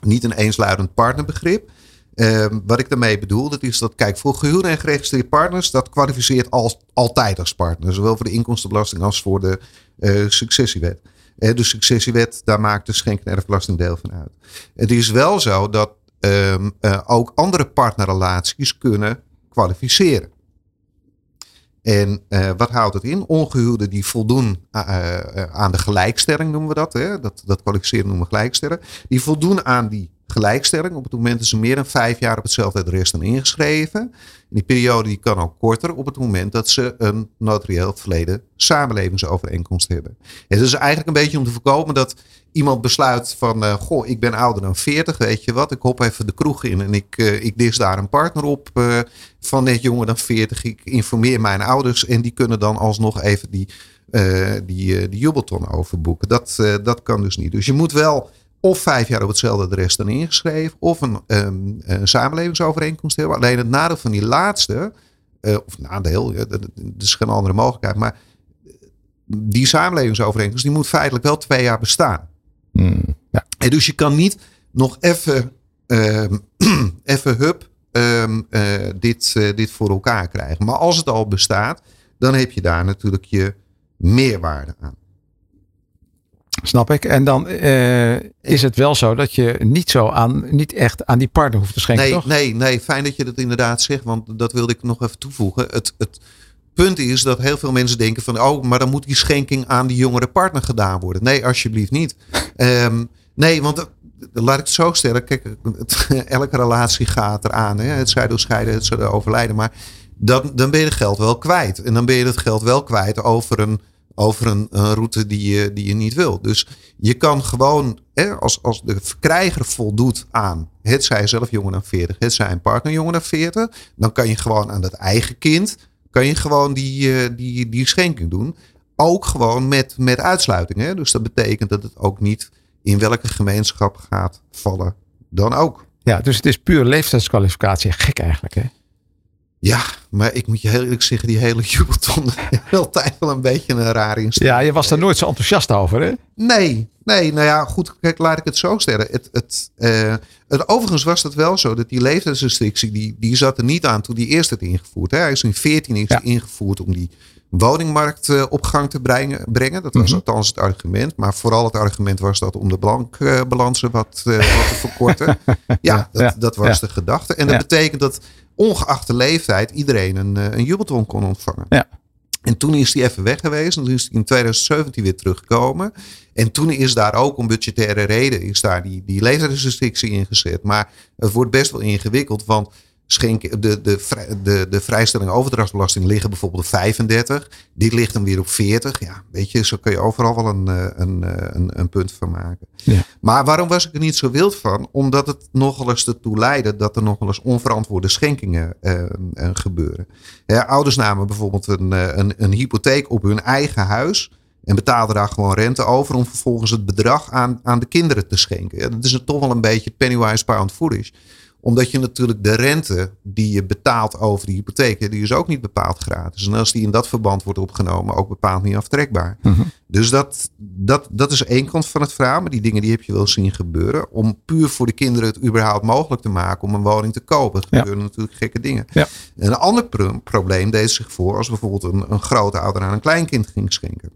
niet een eensluidend partnerbegrip. Um, wat ik daarmee bedoel, dat is dat, kijk, voor gehuwde en geregistreerde partners, dat kwalificeert altijd als partner. Zowel voor de inkomstenbelasting als voor de uh, successiewet. Uh, de successiewet, daar maakt de schenk- en erfbelasting deel van uit. Het is wel zo dat um, uh, ook andere partnerrelaties kunnen kwalificeren. En wat houdt het in? Ongehuwden die voldoen aan de gelijkstelling, noemen we dat. Hè? Dat, dat kwalificeren noemen we gelijkstelling. Die voldoen aan die gelijkstelling. Op het moment dat ze meer dan vijf jaar op hetzelfde adres staan ingeschreven. En die periode die kan ook korter op het moment dat ze een notarieel verleden samenlevingsovereenkomst hebben. En het is eigenlijk een beetje om te voorkomen dat iemand besluit van, uh, goh, ik ben ouder dan 40, weet je wat, ik hop even de kroeg in en ik, uh, ik dis daar een partner op uh, van net jonger dan 40. Ik informeer mijn ouders en die kunnen dan alsnog even die, die, die jubelton overboeken. Dat, dat kan dus niet. Dus je moet wel of vijf jaar op hetzelfde adres dan ingeschreven, of een, um, een samenlevingsovereenkomst hebben. Alleen het nadeel van die laatste, uh, of nadeel, ja, dat, is geen andere mogelijkheid, maar die samenlevingsovereenkomst die moet feitelijk wel twee jaar bestaan. Mm, ja. En dus je kan niet nog even uh, even hup, um, dit, dit voor elkaar krijgen. Maar als het al bestaat, dan heb je daar natuurlijk je meerwaarde aan. Snap ik. En dan uh, is het wel zo dat je niet zo aan, niet echt aan die partner hoeft te schenken. Nee, toch? nee, nee. Fijn dat je dat inderdaad zegt, want dat wilde ik nog even toevoegen. Het, het punt is dat heel veel mensen denken van, oh, maar dan moet die schenking aan die jongere partner gedaan worden. Nee, alsjeblieft niet. Um, nee, want laat ik het zo stellen. Kijk, het, elke relatie gaat eraan. Hè? Het door scheiden, het overlijden. Maar dan, dan ben je het geld wel kwijt. En dan ben je het geld wel kwijt over een over een, route die je, die je niet wil. Dus je kan gewoon, hè, als, als de verkrijger voldoet aan het zij zelf jonger dan 40, het zij een partner jonger dan 40, dan kan je gewoon aan dat eigen kind, kan je gewoon die, uh, die, die schenking doen. Ook gewoon met, met uitsluiting. Hè? Dus dat betekent dat het ook niet in welke gemeenschap gaat vallen dan ook. Ja, dus het is puur leeftijdskwalificatie. Gek eigenlijk hè? Ja, maar ik moet je heel eerlijk zeggen, die hele jubelton altijd wel een beetje een raar instelling. Ja, je was daar nooit zo enthousiast over, hè? Nee, nee, nou ja, goed, kijk, laat ik het zo stellen. Het, het, uh, het, overigens was het wel zo dat die leeftijdsrestrictie, die, die zat er niet aan toen die eerst werd ingevoerd. Hè. Hij is in 14 is ja. ingevoerd om die woningmarkt uh, op gang te brengen. brengen. Dat was mm -hmm. althans het argument. Maar vooral het argument was dat om de bankbalansen uh, wat, wat te verkorten. ja, dat, ja, dat was de gedachte. En dat betekent dat ongeacht de leeftijd iedereen een, een jubelton kon ontvangen. Ja. En toen is die even weg geweest. En toen is die in 2017 weer teruggekomen. En toen is daar ook om budgettaire reden is daar die, die leeftijdsrestrictie ingezet. Maar het wordt best wel ingewikkeld. Want schenken, de, de, de, de vrijstelling overdrachtsbelasting liggen bijvoorbeeld op 35. Dit ligt dan weer op 40. Ja, weet je, zo kun je overal wel een, een, een, een punt van maken. Ja. Maar waarom was ik er niet zo wild van? Omdat het nogal eens ertoe leidde dat er nogal eens onverantwoorde schenkingen uh, uh, gebeuren. Ja, ouders namen bijvoorbeeld een, een, een hypotheek op hun eigen huis. En betaalden daar gewoon rente over om vervolgens het bedrag aan, aan de kinderen te schenken. Ja, dat is toch wel een beetje pennywise pound foolish omdat je natuurlijk de rente die je betaalt over die hypotheek, die is ook niet bepaald gratis. En als die in dat verband wordt opgenomen, ook bepaald niet aftrekbaar. -huh. Dus dat, dat, dat is één kant van het verhaal. Maar die dingen die heb je wel zien gebeuren. Om puur voor de kinderen het überhaupt mogelijk te maken om een woning te kopen. Er Ja. gebeuren natuurlijk gekke dingen. Ja. En een ander pro- probleem deed zich voor als bijvoorbeeld een, een grootouder aan een kleinkind ging schenken.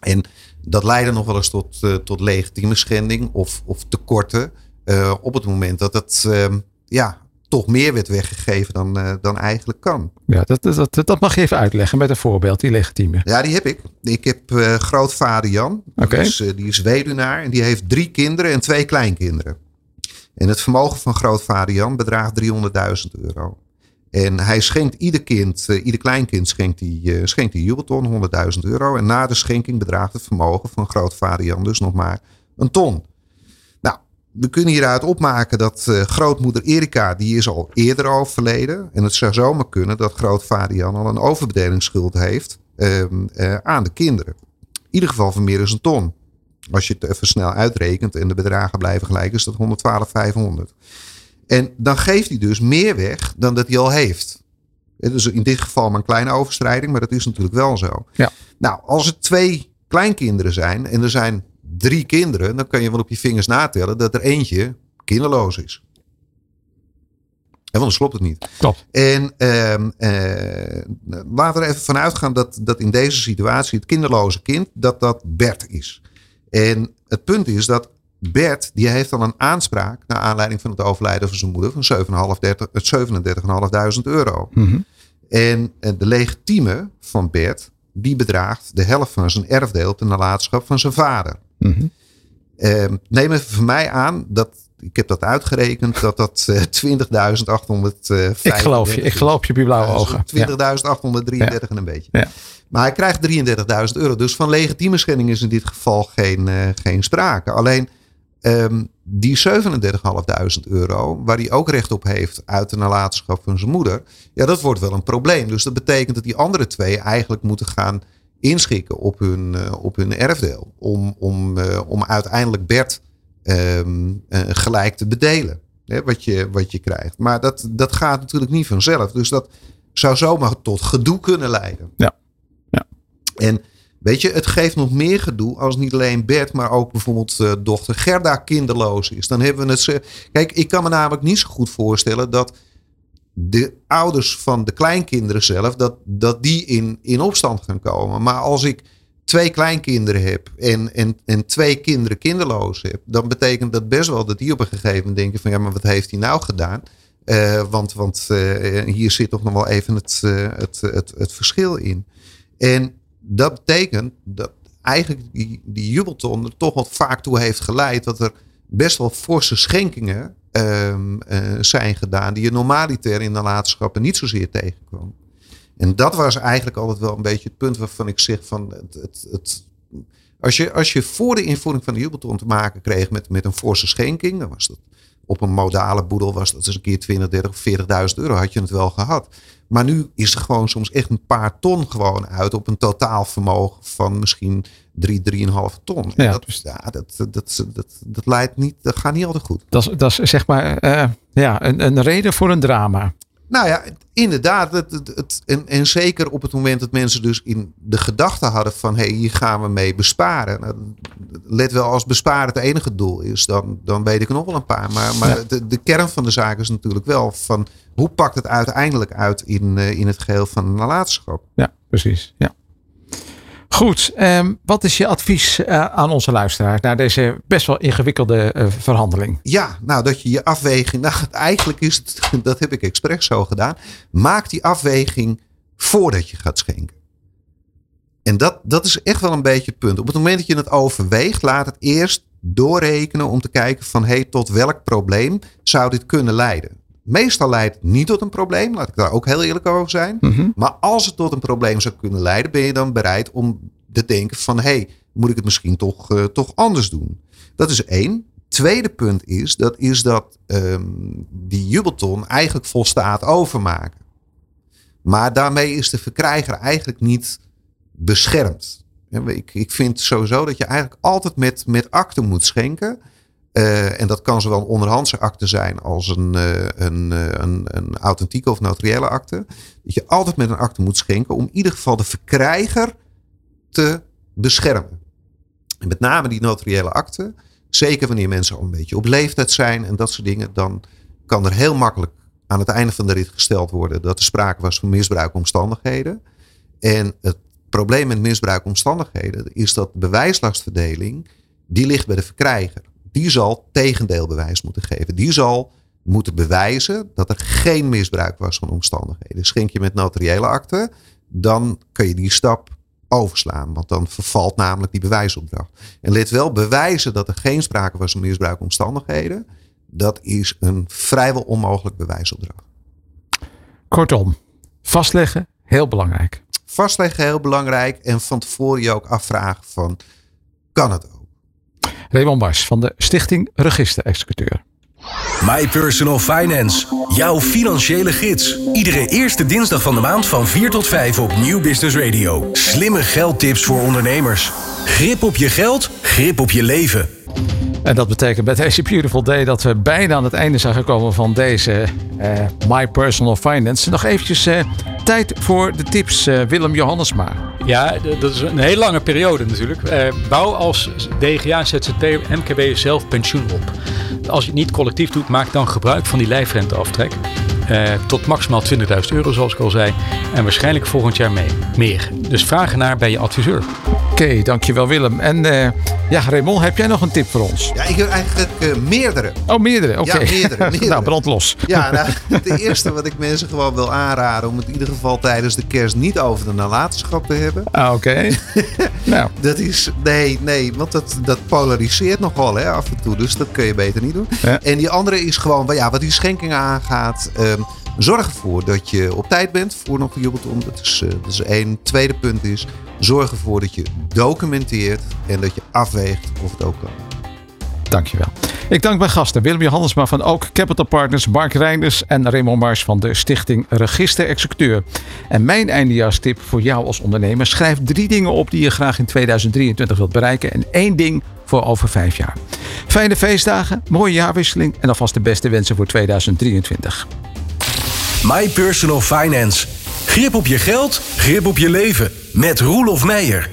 En dat leidde nog wel eens tot, eh, tot legitieme schending of, of tekorten. Eh, op het moment dat het eh, ja, toch meer werd weggegeven dan, eh, dan eigenlijk kan. Ja, dat, dat, dat, dat mag je even uitleggen met een voorbeeld, die legitieme. Ja, die heb ik. Ik heb eh, grootvader Jan. Oké. Die, is, die is weduwnaar en die heeft drie kinderen en twee kleinkinderen. En het vermogen van grootvader Jan bedraagt 300.000 euro. En hij schenkt ieder kind, ieder kleinkind schenkt eh, schenkt hij jubelton, 100.000 euro. En na de schenking bedraagt het vermogen van grootvader Jan dus nog maar een ton. We kunnen hieruit opmaken dat eh, grootmoeder Erika, die is al eerder overleden. En het zou zomaar kunnen dat grootvader Jan al een overbedelingsschuld heeft ehm, eh, aan de kinderen. In ieder geval van meer dan een ton. Als je het even snel uitrekent en de bedragen blijven gelijk, is dat 112,500. En dan geeft hij dus meer weg dan dat hij al heeft. Het is in dit geval maar een kleine overstrijding, maar dat is natuurlijk wel zo. Ja. Nou, als het twee kleinkinderen zijn en er zijn drie kinderen, dan kan je wel op je vingers natellen dat er eentje kinderloos is. En anders klopt het niet. Klopt. En ehm, eh, laten we er even vanuit gaan dat, dat in deze situatie het kinderloze kind, dat dat Bert is. En het punt is dat Bert, die heeft dan een aanspraak naar aanleiding van het overlijden van zijn moeder van 37.500 euro. Mhm. En eh, de legitieme van Bert, die bedraagt de helft van zijn erfdeel ten nalatenschap van zijn vader. Mhm. Ehm, neem even van mij aan dat, ik heb dat uitgerekend, dat dat 20.835 Ik geloof je, ik geloof je je blauwe ogen. Ja. 20.833 en een beetje. Ja. Maar hij krijgt 33.000 euro. Dus van legitieme schending is in dit geval geen, eh, geen sprake. Alleen ehm, die 37.500 euro, waar hij ook recht op heeft uit de nalatenschap van zijn moeder. Ja, dat wordt wel een probleem. Dus dat betekent dat die andere twee eigenlijk moeten gaan inschikken op hun, eh, op hun erfdeel. Om, om, eh, om uiteindelijk Bert ehm, eh, gelijk te bedelen. Hè, wat, je, wat je krijgt. Maar dat, dat gaat natuurlijk niet vanzelf. Dus dat zou zomaar tot gedoe kunnen leiden. Ja. Ja. En Weet je, het geeft nog meer gedoe als niet alleen Bert, maar ook bijvoorbeeld uh, dochter Gerda kinderloos is. Dan hebben we het. Kijk, ik kan me namelijk niet zo goed voorstellen dat de ouders van de kleinkinderen zelf, dat, dat die in, in opstand gaan komen. Maar als ik twee kleinkinderen heb en, en, en twee kinderen kinderloos heb, dan betekent dat best wel dat die op een gegeven moment denken van ja, maar wat heeft hij nou gedaan? Uh, want want uh, hier zit toch nog wel even het, uh, het, het, het verschil in. En dat betekent dat eigenlijk die, die jubelton er toch wat vaak toe heeft geleid dat er best wel forse schenkingen um, zijn gedaan die je normaliter in de nalatenschap niet zozeer tegenkwam. En dat was eigenlijk altijd wel een beetje het punt waarvan ik zeg van het, het, het als, je, als je voor de invoering van de jubelton te maken kreeg met, met een forse schenking, dan was dat op een modale boedel was dat eens een keer 20, 30 of 40.000 euro had je het wel gehad. Maar nu is er gewoon soms echt een paar ton gewoon uit op een totaalvermogen van misschien 3, 3,5 ton. Ja. Dat, ja, dat, dat, dat, dat, dat, leidt niet, dat gaat niet altijd goed. Dat, dat is zeg maar uh, ja, een, een reden voor een drama. Nou ja, inderdaad. Het, het, en, en, zeker op het moment dat mensen dus in de gedachte hadden van hé, hey, hier gaan we mee besparen. Nou, let wel, als besparen het enige doel is, dan, dan weet ik nog wel een paar. Maar, maar de, de, kern van de zaak is natuurlijk wel van hoe pakt het uiteindelijk uit in, uh, in het geheel van een nalatenschap. Ja, precies. Ja. Goed, um, wat is je advies uh, aan onze luisteraar na deze best wel ingewikkelde uh, verhandeling? Ja, nou dat je je afweging, nou eigenlijk is het, dat heb ik expres zo gedaan, maak die afweging voordat je gaat schenken. En dat, dat is echt wel een beetje het punt. Op het moment dat je het overweegt, laat het eerst doorrekenen om te kijken van hey, tot welk probleem zou dit kunnen leiden. Meestal leidt het niet tot een probleem, laat ik daar ook heel eerlijk over zijn. Mhm. Maar als het tot een probleem zou kunnen leiden, ben je dan bereid om te denken van hé, hey, moet ik het misschien toch, uh, toch anders doen? Dat is één. Tweede punt is, dat is dat um, die jubelton eigenlijk volstaat overmaken. Maar daarmee is de verkrijger eigenlijk niet beschermd. Ik, ik vind sowieso dat je eigenlijk altijd met, met akten moet schenken. Uh, en dat kan zowel een onderhandse akte zijn als een, een, uh, een, een, authentieke of notariële akte. Dat je altijd met een akte moet schenken om in ieder geval de verkrijger te beschermen. En met name die notariële akte, zeker wanneer mensen al een beetje op leeftijd zijn en dat soort dingen, dan kan er heel makkelijk aan het einde van de rit gesteld worden dat er sprake was van misbruikomstandigheden. En het probleem met misbruikomstandigheden is dat de bewijslastverdeling, die ligt bij de verkrijger die zal tegendeelbewijs moeten geven. Die zal moeten bewijzen dat er geen misbruik was van omstandigheden. Schenk je met notariële akte, dan kun je die stap overslaan. Want dan vervalt namelijk die bewijsopdracht. En let wel, bewijzen dat er geen sprake was van misbruik omstandigheden, dat is een vrijwel onmogelijk bewijsopdracht. Kortom, vastleggen, heel belangrijk. Vastleggen, heel belangrijk. En van tevoren je ook afvragen van, kan het? Raymond Bas van de Stichting Register Executeur. My Personal Finance, jouw financiële gids. Iedere eerste dinsdag van de maand van 4 tot 5 op Nieuw Business Radio. Slimme geldtips voor ondernemers. Grip op je geld, grip op je leven. En dat betekent bij deze Beautiful Day dat we bijna aan het einde zijn gekomen van deze uh, My Personal Finance. Nog eventjes uh, tijd voor de tips, uh, Willem Johannesma. Ja, dat is een hele lange periode natuurlijk. bouw als DGA, ZZP, MKB zelf pensioen op. Als je het niet collectief doet, maak dan gebruik van die lijfrenteaftrek. tot maximaal 20.000 euro, zoals ik al zei. En waarschijnlijk volgend jaar mee. meer. Dus vraag naar bij je adviseur. Oké, dankjewel Willem. En ja, Raymond, heb jij nog een tip voor ons? Ja, ik heb eigenlijk uh, meerdere. Oh, meerdere, oké. Ja, meerdere, meerdere. nou, brand los. Ja, nou, de eerste wat ik mensen gewoon wil aanraden... om het in ieder geval tijdens de kerst niet over de nalatenschap te hebben. Ah, oké. nou. Dat is, nee, nee, want dat, dat polariseert nogal hè, af en toe. Dus dat kun je beter niet doen. Ja. En die andere is gewoon, ja, wat die schenkingen aangaat... Um, Zorg ervoor dat je op tijd bent voor nog jubelton. Dat is, uh, dat is één. Tweede punt is, zorg ervoor dat je documenteert en dat je afweegt of het ook kan. Dankjewel. Ik dank mijn gasten Willem Johannesma van Ook Capital Partners, Mark Reinders en Raymond Mars van de Stichting Register Executeur. En mijn eindejaarstip voor jou als ondernemer: schrijf drie dingen op die je graag in 2023 wilt bereiken en één ding voor over vijf jaar. Fijne feestdagen, mooie jaarwisseling en alvast de beste wensen voor 2023. My Personal Finance. Grip op je geld, grip op je leven. Met Roelof Meijer.